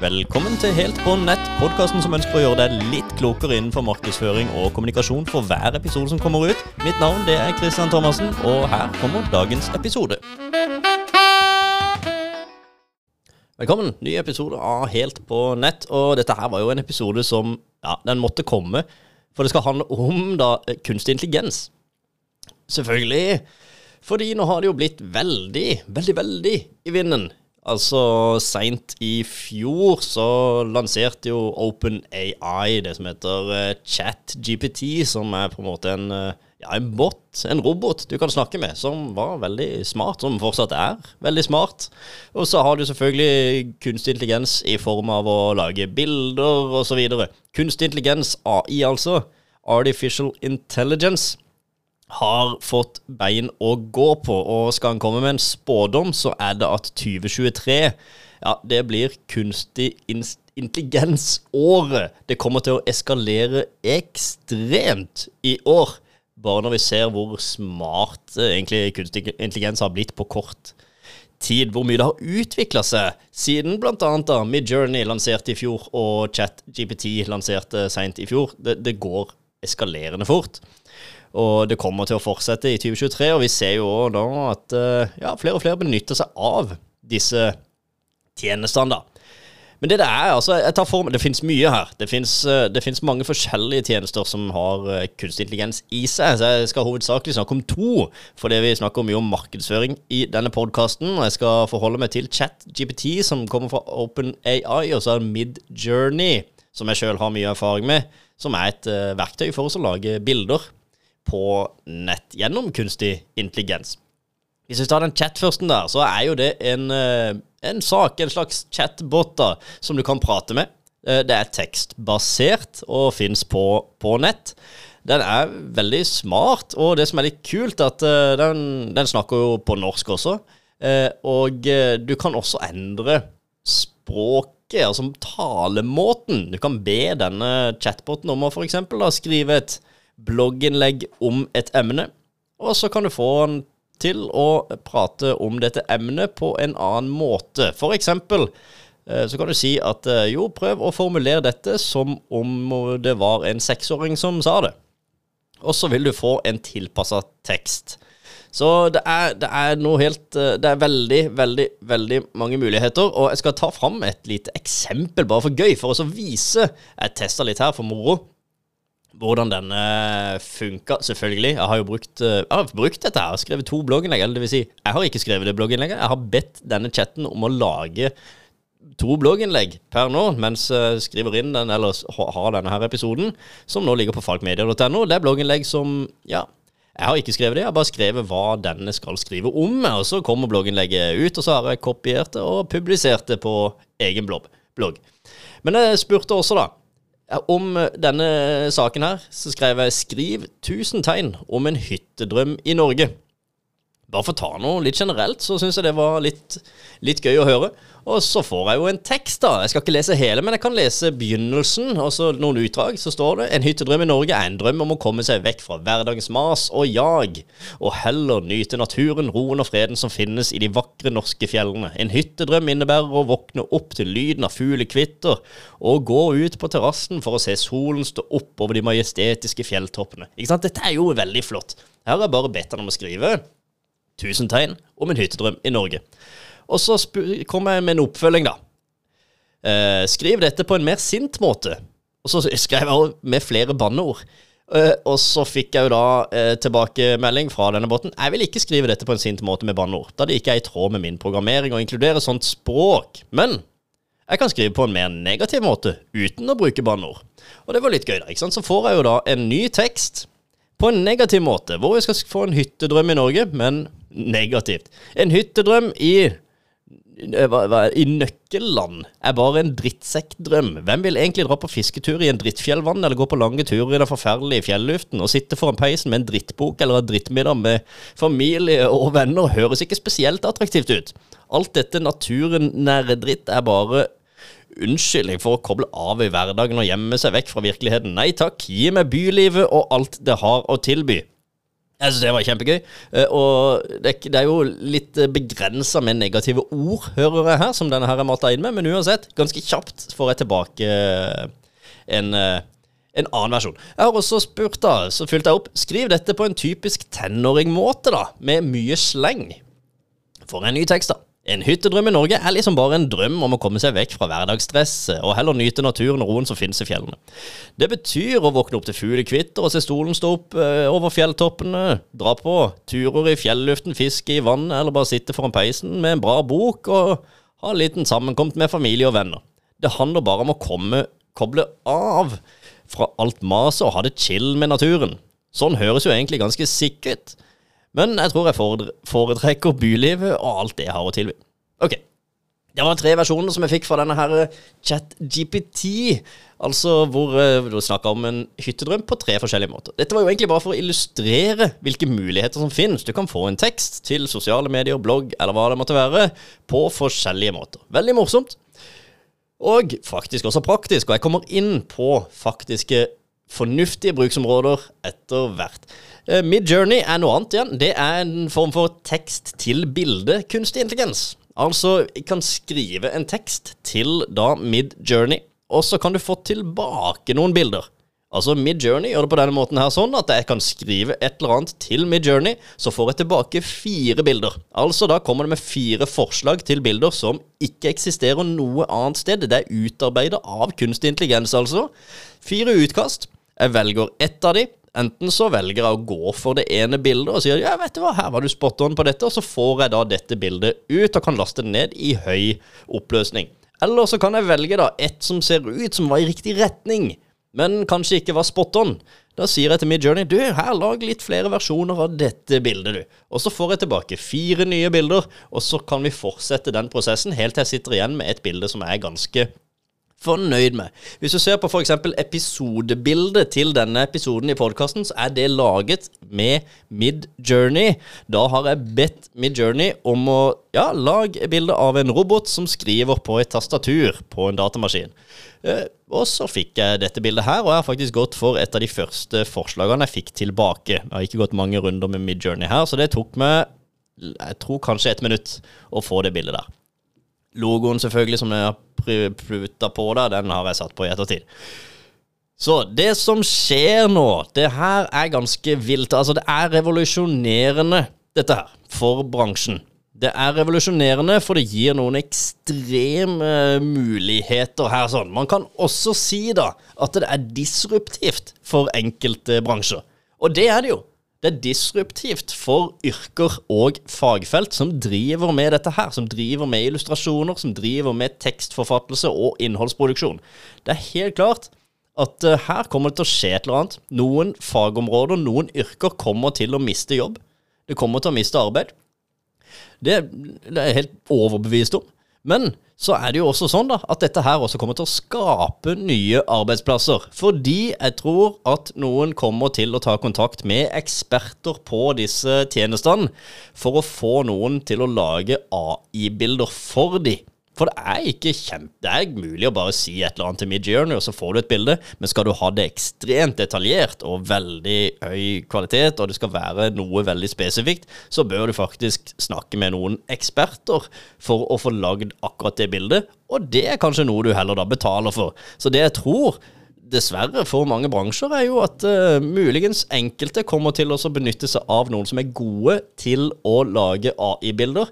Velkommen til Helt på nett, podkasten som ønsker å gjøre deg litt klokere innenfor markedsføring og kommunikasjon for hver episode som kommer ut. Mitt navn det er Christian Thomassen, og her kommer dagens episode. Velkommen, ny episode av Helt på nett. Og dette her var jo en episode som ja, den måtte komme, for det skal handle om da kunstig intelligens. Selvfølgelig. Fordi nå har det jo blitt veldig, veldig, veldig i vinden. Altså, seint i fjor så lanserte jo OpenAI det som heter uh, ChatGPT, som er på en måte en, uh, ja, en bot, en robot du kan snakke med, som var veldig smart, som fortsatt er veldig smart. Og så har du selvfølgelig kunstig intelligens i form av å lage bilder osv. Kunstig intelligens, AI altså. Artificial Intelligence har fått bein å gå på, og skal han komme med en spådom, så er det at 2023 ja, det blir kunstig intelligens-året. Det kommer til å eskalere ekstremt i år, bare når vi ser hvor smart eh, egentlig kunstig intelligens har blitt på kort tid. Hvor mye det har utvikla seg siden bl.a. Midjourney lanserte i fjor og ChatGPT lanserte seint i fjor. Det, det går eskalerende fort. Og det kommer til å fortsette i 2023, og vi ser jo da at eh, ja, flere og flere benytter seg av disse tjenestene. da. Men det det er, altså, jeg tar for meg, det finnes mye her. Det finnes, eh, mange forskjellige tjenester som har eh, kunstig intelligens i seg. Så jeg skal hovedsakelig snakke om to, fordi vi snakker mye om markedsføring i denne podkasten. Jeg skal forholde meg til ChatGPT, som kommer fra OpenAI, og så er Midjourney, som jeg sjøl har mye erfaring med, som er et uh, verktøy for oss å lage bilder på nett gjennom kunstig intelligens. Hvis vi tar den chat-førsten der, så er jo det en, eh, en sak, en slags chatbot, da, som du kan prate med. Eh, det er tekstbasert og fins på, på, nett. Den er veldig smart, og det som er litt kult, at eh, den, den snakker jo på norsk også. Og du kan også endre språket, altså talemåten. Du kan be denne chatboten om å f.eks. skrive et blogginnlegg om et emne, og så kan du få den til å prate om dette emnet på en annen måte. For eksempel eh, så kan du si at eh, jo, prøv å formulere dette som om det var en seksåring som sa det. Og så vil du få en tilpassa tekst. Så det er, det er, noe helt eh, Det er veldig, veldig, veldig mange muligheter. Og jeg skal ta fram et lite eksempel bare for gøy, for å vise Jeg testa litt her for moro hvordan denne funka. Selvfølgelig. Jeg har jo brukt, eh, jeg har brukt dette. Har skrevet to blogginnlegg. Eller det vil si, jeg har ikke skrevet det blogginnlegget. Jeg har bedt denne chatten om å lage to blogginnlegg per nå, mens jeg skriver inn den, eller har denne her episoden, som nå ligger på falkmedia.no. Det er blogginnlegg som Ja. Jeg har ikke skrevet det, jeg har bare skrevet hva denne skal skrive om. Og så kommer blogginnlegget ut, og så har jeg kopiert det og publisert det på egen blogg. Men jeg spurte også, da. Om eh, denne saken her så skrev jeg 'Skriv 1000 tegn om en hyttedrøm i Norge'. Bare for å ta noe litt generelt, så syns jeg det var litt, litt, gøy å høre. Og så får jeg jo en tekst, da. Jeg skal ikke lese hele, men jeg kan lese begynnelsen. Og så noen utdrag. Så står det En hyttedrøm i Norge er en drøm om å komme seg vekk fra hverdagens mas og jag, og heller nyte naturen, roen og freden som finnes i de vakre norske fjellene. En hyttedrøm innebærer å våkne opp til lyden av fuglekvitter og gå ut på terrassen for å se solen stå opp over de majestetiske fjelltoppene. Ikke sant? Dette er jo veldig flott. Her har jeg bare bedt han om å skrive 1000 tegn om en hyttedrøm i Norge. Og så kommer jeg med en oppfølging, da. Eh, skriv dette på en mer sint måte. Og så skrev jeg med flere banneord. Eh, og så fikk jeg jo da eh, tilbakemelding fra denne båten. Jeg vil ikke skrive dette på en sint måte med banneord, da det ikke er i tråd med min programmering å inkludere sånt språk. Men jeg kan skrive på en mer negativ måte uten å bruke banneord. Og det var litt gøy, da. ikke sant? Så får jeg jo da en ny tekst på en negativ måte, hvor vi skal få en hyttedrøm i Norge, men negativt. En hyttedrøm i eh, i nøkkelland er bare en drittsekkdrøm. Hvem vil egentlig dra på fisketur i en drittfjellvann, eller gå på lange turer i den forferdelige fjelluften, og sitte foran peisen med en drittbok eller en drittmiddag med familie og venner, høres ikke spesielt attraktivt ut. Alt dette naturen nære dritt er bare unnskyldning for å koble av i hverdagen og gjemme seg vekk fra virkeligheten. Nei takk, gi meg bylivet og alt det har å tilby. Jeg synes det var kjempegøy. Eh, og det, er jo litt begrensa med negative ord, hører jeg her, som denne her er mata inn med. Men uansett, ganske kjapt får jeg tilbake eh, en, eh, en annen versjon. Jeg har også spurt, da, så fylte jeg opp Skriv dette på en typisk tenåringmåte, da, med mye sleng. For en ny tekst, da. En hyttedrøm i Norge er liksom bare en drøm om å komme seg vekk fra hverdagsstresset, og heller nyte naturen og roen som finnes i fjellene. Det betyr å våkne opp til fuglekvitter og se stolen stå opp eh, over fjelltoppene, dra på turer i fjelluften, fiske i vannet, eller bare sitte foran peisen med en bra bok og ha en liten sammenkomst med familie og venner. Det handler bare om å komme, koble av fra alt maset og ha det chill med naturen. Sånn høres jo egentlig ganske sikkert ut. Men jeg tror jeg foretrekker bylivet og alt det jeg har å tilby. Ok. Det var tre versjoner som jeg fikk fra denne her eh, ChatGPT. Altså hvor eh, du snakka om en hyttedrøm på tre forskjellige måter. Dette var jo egentlig bare for å illustrere hvilke muligheter som finnes. Du kan få en tekst til sosiale medier, blogg eller hva det måtte være, på forskjellige måter. Veldig morsomt. Og faktisk også praktisk. Og jeg kommer inn på faktiske fornuftige bruksområder etter hvert. Eh, Midjourney er noe annet igjen. Det er en form for tekst til bilde kunstig intelligens. Altså, jeg kan skrive en tekst til da Midjourney, og så kan du få tilbake noen bilder. Altså Midjourney gjør det på denne måten her sånn at jeg kan skrive et eller annet til Midjourney, så får jeg tilbake fire bilder. Altså da kommer det med fire forslag til bilder som ikke eksisterer noe annet sted. Det er utarbeidet av kunstig intelligens, altså. Fire utkast. Jeg velger ett av de. Enten så velger jeg å gå for det ene bildet og sier ja, vet du hva, her var du spot on på dette, og så får jeg da dette bildet ut og kan laste det ned i høy oppløsning. Eller så kan jeg velge da et som ser ut som var i riktig retning, men kanskje ikke var spot on. Da sier jeg til Midjourney du, her lag litt flere versjoner av dette bildet, du. Og så får jeg tilbake fire nye bilder, og så kan vi fortsette den prosessen helt til jeg sitter igjen med et bilde som er ganske fornøyd med. Hvis du ser på f.eks. episodebildet til denne episoden i podkasten, så er det laget med Midjourney. Da har jeg bedt Midjourney om å ja, lage bilde av en robot som skriver på et tastatur på en datamaskin. Eh, og så fikk jeg dette bildet her, og jeg har faktisk gått for et av de første forslagene jeg fikk tilbake. Jeg har ikke gått mange runder med Midjourney her, så det tok meg jeg tror kanskje et minutt å få det bildet der. Logoen selvfølgelig som jeg har pruta på der, den har jeg satt på i ettertid. Så det som skjer nå, det her er ganske vilt. Altså, det er revolusjonerende, dette her, for bransjen. Det er revolusjonerende, for det gir noen ekstreme muligheter her. sånn. Man kan også si da at det er disruptivt for enkelte bransjer. Og det er det jo. Det er disruptivt for yrker og fagfelt som driver med dette her. Som driver med illustrasjoner, som driver med tekstforfattelse og innholdsproduksjon. Det er helt klart at uh, her kommer det til å skje et eller annet. Noen fagområder, noen yrker kommer til å miste jobb. Det kommer til å miste arbeid. Det, det er jeg helt overbevist om. Men så er det jo også sånn da, at dette her også kommer til å skape nye arbeidsplasser. Fordi jeg tror at noen kommer til å ta kontakt med eksperter på disse tjenestene for å få noen til å lage AI-bilder for de. For det er ikke kjempe... Det er mulig å bare si et eller annet til Midjourney, og så får du et bilde, men skal du ha det ekstremt detaljert og veldig høy kvalitet, og det skal være noe veldig spesifikt, så bør du faktisk snakke med noen eksperter for å få lagd akkurat det bildet, og det er kanskje noe du heller da betaler for. Så det jeg tror dessverre for mange bransjer, er jo at uh, muligens enkelte kommer til å benytte seg av noen som er gode til å lage AI-bilder,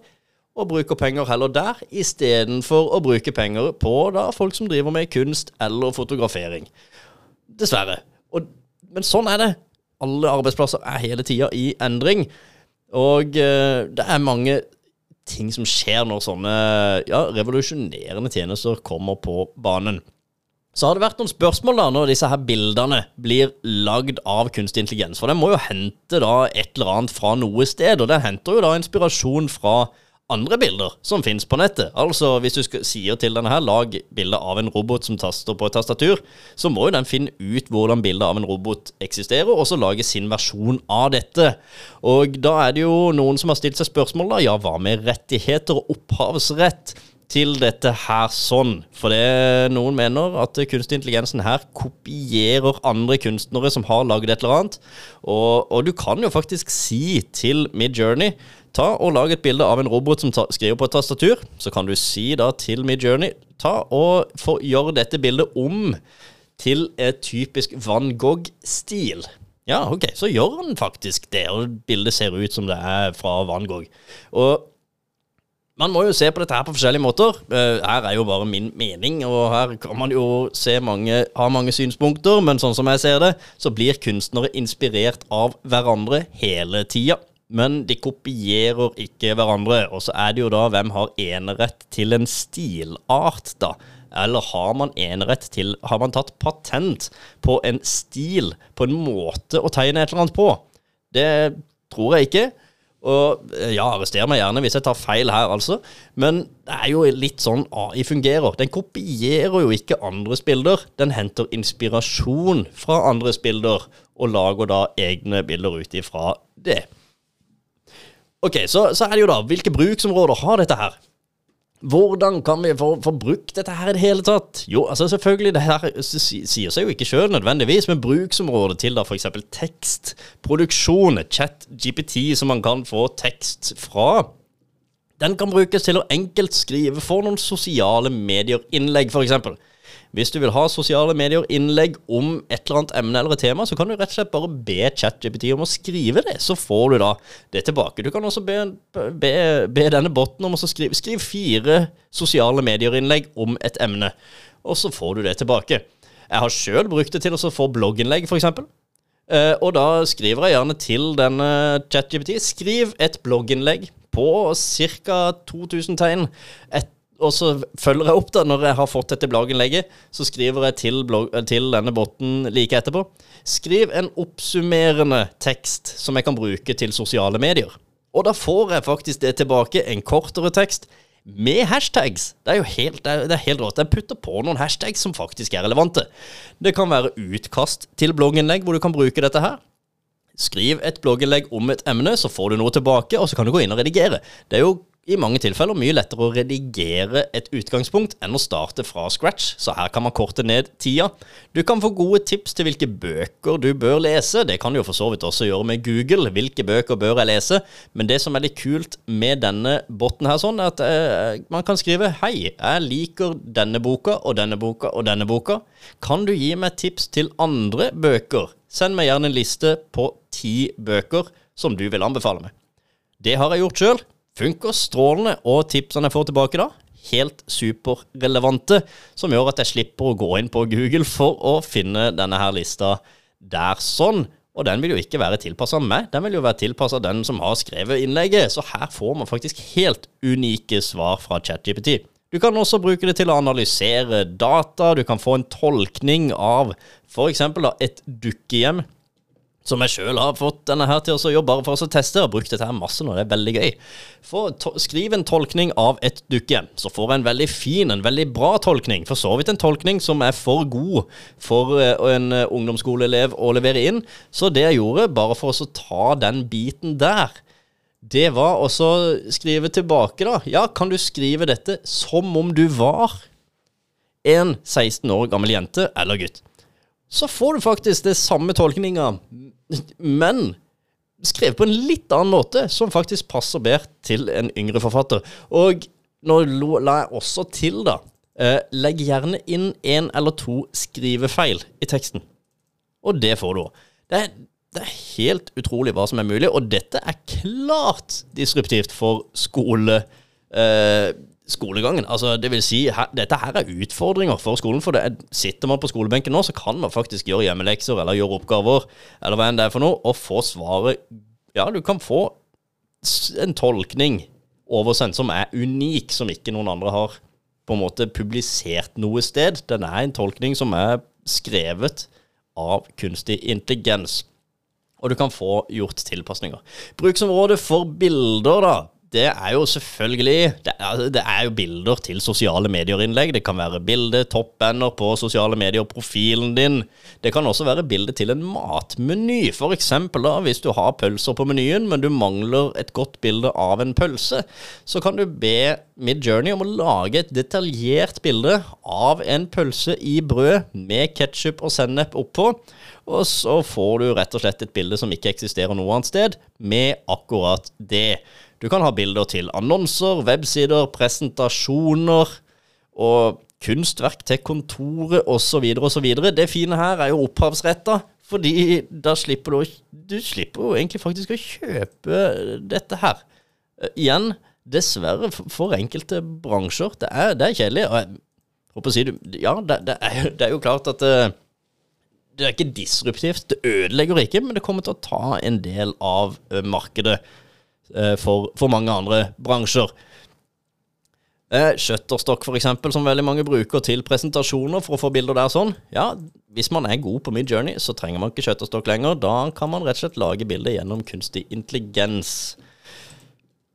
og bruker penger heller der, istedenfor å bruke penger på da folk som driver med kunst eller fotografering. Dessverre. Og, men sånn er det. Alle arbeidsplasser er hele tida i endring. Og eh, det er mange ting som skjer når sånne ja, revolusjonerende tjenester kommer på banen. Så har det vært noen spørsmål da når disse her bildene blir lagd av kunstig intelligens. For den må jo hente da et eller annet fra noe sted, og den henter jo da inspirasjon fra andre bilder som finnes på nettet. Altså Hvis du skal, sier til denne her, lag bilde av en robot som taster på et tastatur, så må jo den finne ut hvordan bildet av en robot eksisterer, og så lage sin versjon av dette. Og da er det jo noen som har stilt seg spørsmål, da. Ja, hva med rettigheter og opphavsrett? til dette her sånn. For det noen mener at kunstig intelligensen her kopierer andre kunstnere som har laget et eller annet. Og, og du kan jo faktisk si til Midjourney ta og lag et bilde av en robot som skriver på et tastatur. Så kan du si da til Midjourney ta og gjøre dette bildet om til et typisk Van Gogh-stil. Ja, ok, så gjør han faktisk det, og bildet ser ut som det er fra Van Gogh. Og man må jo se på dette her på forskjellige måter. Uh, her er jo bare min mening, og her kan man jo se mange, ha mange synspunkter, men sånn som jeg ser det, så blir kunstnere inspirert av hverandre hele tida. Men de kopierer ikke hverandre. Og så er det jo da hvem har enerett til en stilart, da? Eller har man enerett til Har man tatt patent på en stil, på en måte å tegne et eller annet på? Det tror jeg ikke. Og eh, ja, arrester meg gjerne hvis jeg tar feil her, altså. Men det er jo litt sånn AI fungerer. Den kopierer jo ikke andres bilder. Den henter inspirasjon fra andres bilder, og lager da egne bilder ut ifra det. Ok, så, så er det jo da Hvilke bruksområder har dette her? Hvordan kan vi få, få, brukt dette her i det hele tatt? Jo, altså selvfølgelig, det her sier seg jo ikke sjøl nødvendigvis, men bruksområdet til da f.eks. tekstproduksjon, chat GPT, som man kan få tekst fra, den kan brukes til å enkelt skrive for noen sosiale medier-innlegg, f.eks. Hvis du vil ha sosiale medier-innlegg om et eller annet emne eller et tema, så kan du rett og slett bare be ChatGPT om å skrive det, så får du da det tilbake. Du kan også be, be, be denne botten om å skrive, skriv fire sosiale medier-innlegg om et emne, og så får du det tilbake. Jeg har sjøl brukt det til å få blogginnlegg, f.eks. Uh, eh, og da skriver jeg gjerne til denne ChatGPT Skriv et blogginnlegg på ca. 2000 tegn. Et og så følger jeg opp, da, når jeg har fått dette blogginnlegget, så skriver jeg til, blogg, til denne botten like etterpå. Skriv en oppsummerende tekst som jeg kan bruke til sosiale medier. Og da får jeg faktisk det tilbake, en kortere tekst med hashtags. Det er jo helt, det er helt rått. Jeg putter på noen hashtags som faktisk er relevante. Det kan være utkast til blogginnlegg hvor du kan bruke dette her. Skriv et blogginnlegg om et emne, så får du noe tilbake, og så kan du gå inn og redigere. Det er jo i mange tilfeller mye lettere å redigere et utgangspunkt enn å starte fra scratch, så her kan man korte ned tida. Du kan få gode tips til hvilke bøker du bør lese. Det kan du jo for så vidt også gjøre med Google. Hvilke bøker bør jeg lese? Men det som er litt kult med denne botten her, sånn, er at eh, man kan skrive Hei, jeg liker denne boka og denne boka og denne boka. Kan du gi meg tips til andre bøker? Send meg gjerne en liste på ti bøker som du vil anbefale meg. Det har jeg gjort sjøl funker strålende, og tipsene jeg får tilbake da, helt superrelevante, som gjør at jeg slipper å gå inn på Google for å finne denne her lista der sånn. Og den vil jo ikke være tilpassa meg, den vil jo være tilpassa den som har skrevet innlegget. Så her får man faktisk helt unike svar fra ChatGPT. Du kan også bruke det til å analysere data, du kan få en tolkning av f.eks. et dukkehjem som jeg sjøl har fått denne her til å jobbe bare for å teste. og brukt dette her masse nå, det er veldig gøy. For, skriv en tolkning av et dukke, så får jeg en veldig fin, en veldig bra tolkning. For så vidt en tolkning som er for god for eh, en eh, ungdomsskoleelev å levere inn. Så det jeg gjorde, bare for å ta den biten der, det var også skrive tilbake, da. Ja, kan du skrive dette som om du var en 16 år gammel jente eller gutt? Så får du faktisk det samme tolkninga men skrevet på en litt annen måte, som faktisk passer bedre til en yngre forfatter. Og nå la jeg også til, da eh, Legg gjerne inn én eller to skrivefeil i teksten. Og det får du. Det, det, er helt utrolig hva som er mulig, og dette er klart disruptivt for skole. Eh, skolegangen. Altså, det vil si, her, dette her er utfordringer for skolen. For det sitter man på skolebenken nå, så kan man faktisk gjøre hjemmelekser eller gjøre oppgaver, eller hva enn det er for noe, og få svaret Ja, du kan få en tolkning oversendt som er unik, som ikke noen andre har på en måte publisert noe sted. Den er en tolkning som er skrevet av kunstig intelligens. Og du kan få gjort tilpasninger. Bruksområdet for bilder, da det er jo selvfølgelig det er, det er, jo bilder til sosiale medier-innlegg. Det kan være bilde, toppender på sosiale medier, profilen din. Det kan også være bilde til en matmeny. For eksempel da, hvis du har pølser på menyen, men du mangler et godt bilde av en pølse, så kan du be Midjourney om å lage et detaljert bilde av en pølse i brød med ketsjup og sennep oppå. Og så får du rett og slett et bilde som ikke eksisterer noe annet sted, med akkurat det. Du kan ha bilder til annonser, websider, presentasjoner og kunstverk til kontoret osv. osv. Det fine her er jo opphavsretta, fordi da slipper du å Du slipper jo egentlig faktisk å kjøpe dette her. Uh, igjen, dessverre for enkelte bransjer. Det er, det er kjedelig. Og jeg håper å si Ja, det, det, er, det, er, jo klart at uh, det er ikke disruptivt. Det ødelegger ikke, men det kommer til å ta en del av uh, markedet. Eh, for, for, mange andre bransjer. Eh, Shutterstock, f.eks., som veldig mange bruker til presentasjoner for å få bilder der sånn. Ja, hvis man er god på Midjourney, så trenger man ikke Shutterstock lenger. Da kan man rett og slett lage bilder gjennom kunstig intelligens.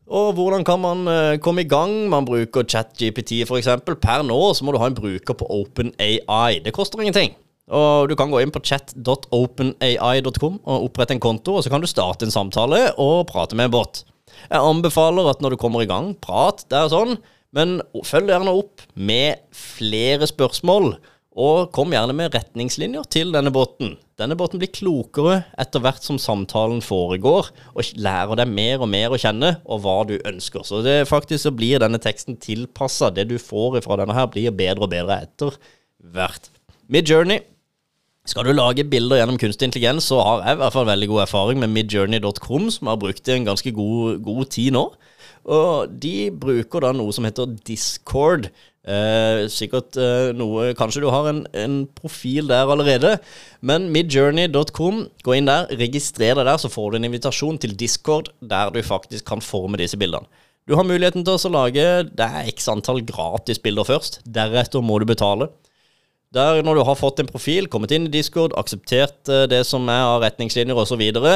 Og hvordan kan man uh, komme i gang? Man bruker ChatGPT f.eks. Per nå så må du ha en bruker på OpenAI. Det koster ingenting. Og Du kan gå inn på chat.openai.com og opprette en konto, og så kan du starte en samtale og prate med en bot. Jeg anbefaler at når du kommer i gang, prat. Det er sånn. Men følg gjerne opp med flere spørsmål, og kom gjerne med retningslinjer til denne båten. Denne båten blir klokere etter hvert som samtalen foregår, og lærer deg mer og mer å kjenne, og hva du ønsker. Så det faktisk så blir denne teksten tilpassa. Det du får fra denne her, blir bedre og bedre etter hvert. Midjourney skal du lage bilder gjennom kunstig intelligens, så har jeg i hvert fall veldig god erfaring med midjourney.com, som har brukt det en ganske god, god, tid nå. Og de bruker da noe som heter Discord. Eh, sikkert eh, noe Kanskje du har en, en, profil der allerede. Men midjourney.com, gå inn der, registrer deg der, så får du en invitasjon til Discord der du faktisk kan forme disse bildene. Du har muligheten til å lage det er x antall gratis bilder først. Deretter må du betale. Der når du har fått en profil, kommet inn i Discord, akseptert eh, det som er av retningslinjer osv., så,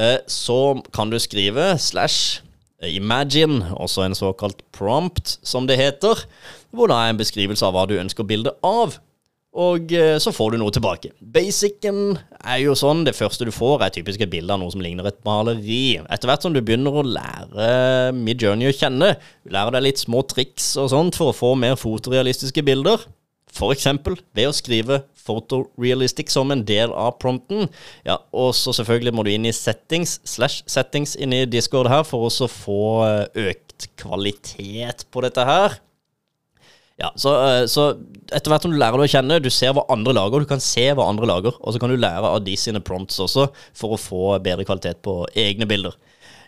eh, så kan du skrive slash imagine, også en såkalt prompt, som det heter, hvor da er en beskrivelse av hva du ønsker bildet av. Og eh, så får du noe tilbake. Basicen er jo sånn, det første du får, er typisk et bilde av noe som ligner et maleri. Etter hvert som du begynner å lære Midjourney å kjenne, du lærer deg litt små triks og sånt for å få mer fotorealistiske bilder, F.eks. ved å skrive 'photorealistic' som en del av prompten. Ja, Og så selvfølgelig må du inn i settings slash settings inni Discord her for å få eh, økt kvalitet på dette her. Ja, så, eh, så, etter hvert som du lærer deg å kjenne, du ser hva andre lager, du kan se hva andre lager, og så kan du lære av de sine prompts også for å få bedre kvalitet på egne bilder.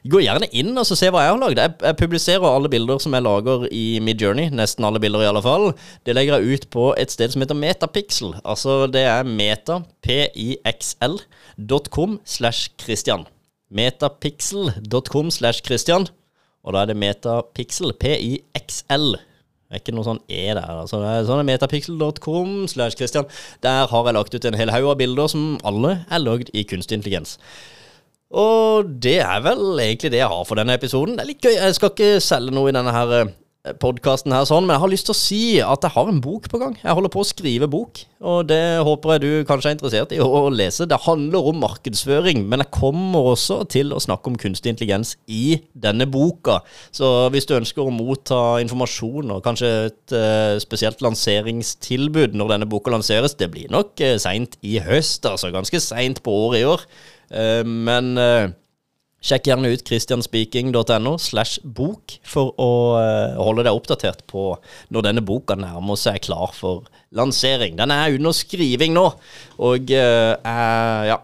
Gå gjerne inn og se hva jeg har lagd. Jeg, jeg, publiserer alle bilder som jeg lager i Midjourney. Nesten alle bilder, i alle fall. Det legger jeg ut på et sted som heter Metapixel. Altså det er metapixel.com slash Christian. Metapixel.com slash Christian. Og da er det Metapixel, P-I-X-L. Det er ikke noe sånn E der. altså det er sånn Metapixel.com slash Christian. Der har jeg lagt ut en hel haug av bilder som alle er lagd i kunstig intelligens. Og det er vel egentlig det jeg har for denne episoden. Det er litt gøy. Jeg skal ikke selge noe i denne her eh, podkasten her, sånn, men jeg har lyst til å si at jeg har en bok på gang. Jeg holder på å skrive bok, og det håper jeg du kanskje er interessert i å lese. Det handler om markedsføring, men jeg kommer også til å snakke om kunstig intelligens i denne boka. Så hvis du ønsker å motta informasjon og kanskje et uh, spesielt lanseringstilbud når denne boka lanseres, det blir nok uh, seint i høst, altså ganske seint på året i år. Eh, men eh, sjekk gjerne ut christianspeaking.no slash bok for å eh, holde deg oppdatert på når denne boka nærmer seg klar for lansering. Den er under skriving nå, og ja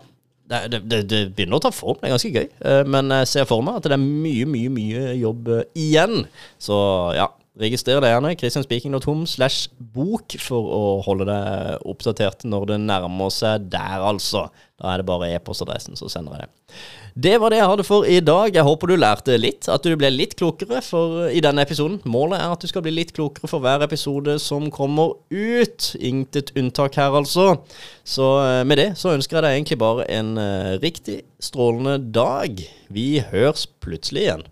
det, det, det, begynner å ta form. Det er ganske gøy. Men jeg ser for meg at det er mye, mye mye jobb igjen. Så ja, Registrer deg gjerne. christianspeaking.com slash bok for å holde deg oppdatert når det nærmer seg der, altså. Da er det bare e-postadressen, så sender jeg det. Det var det jeg hadde for i dag. Jeg håper du lærte litt, at du ble litt klokere for, i denne episoden. Målet er at du skal bli litt klokere for hver episode som kommer ut. Intet unntak her, altså. Så eh, med det så ønsker jeg deg egentlig bare en uh, riktig strålende dag. Vi høres plutselig igjen.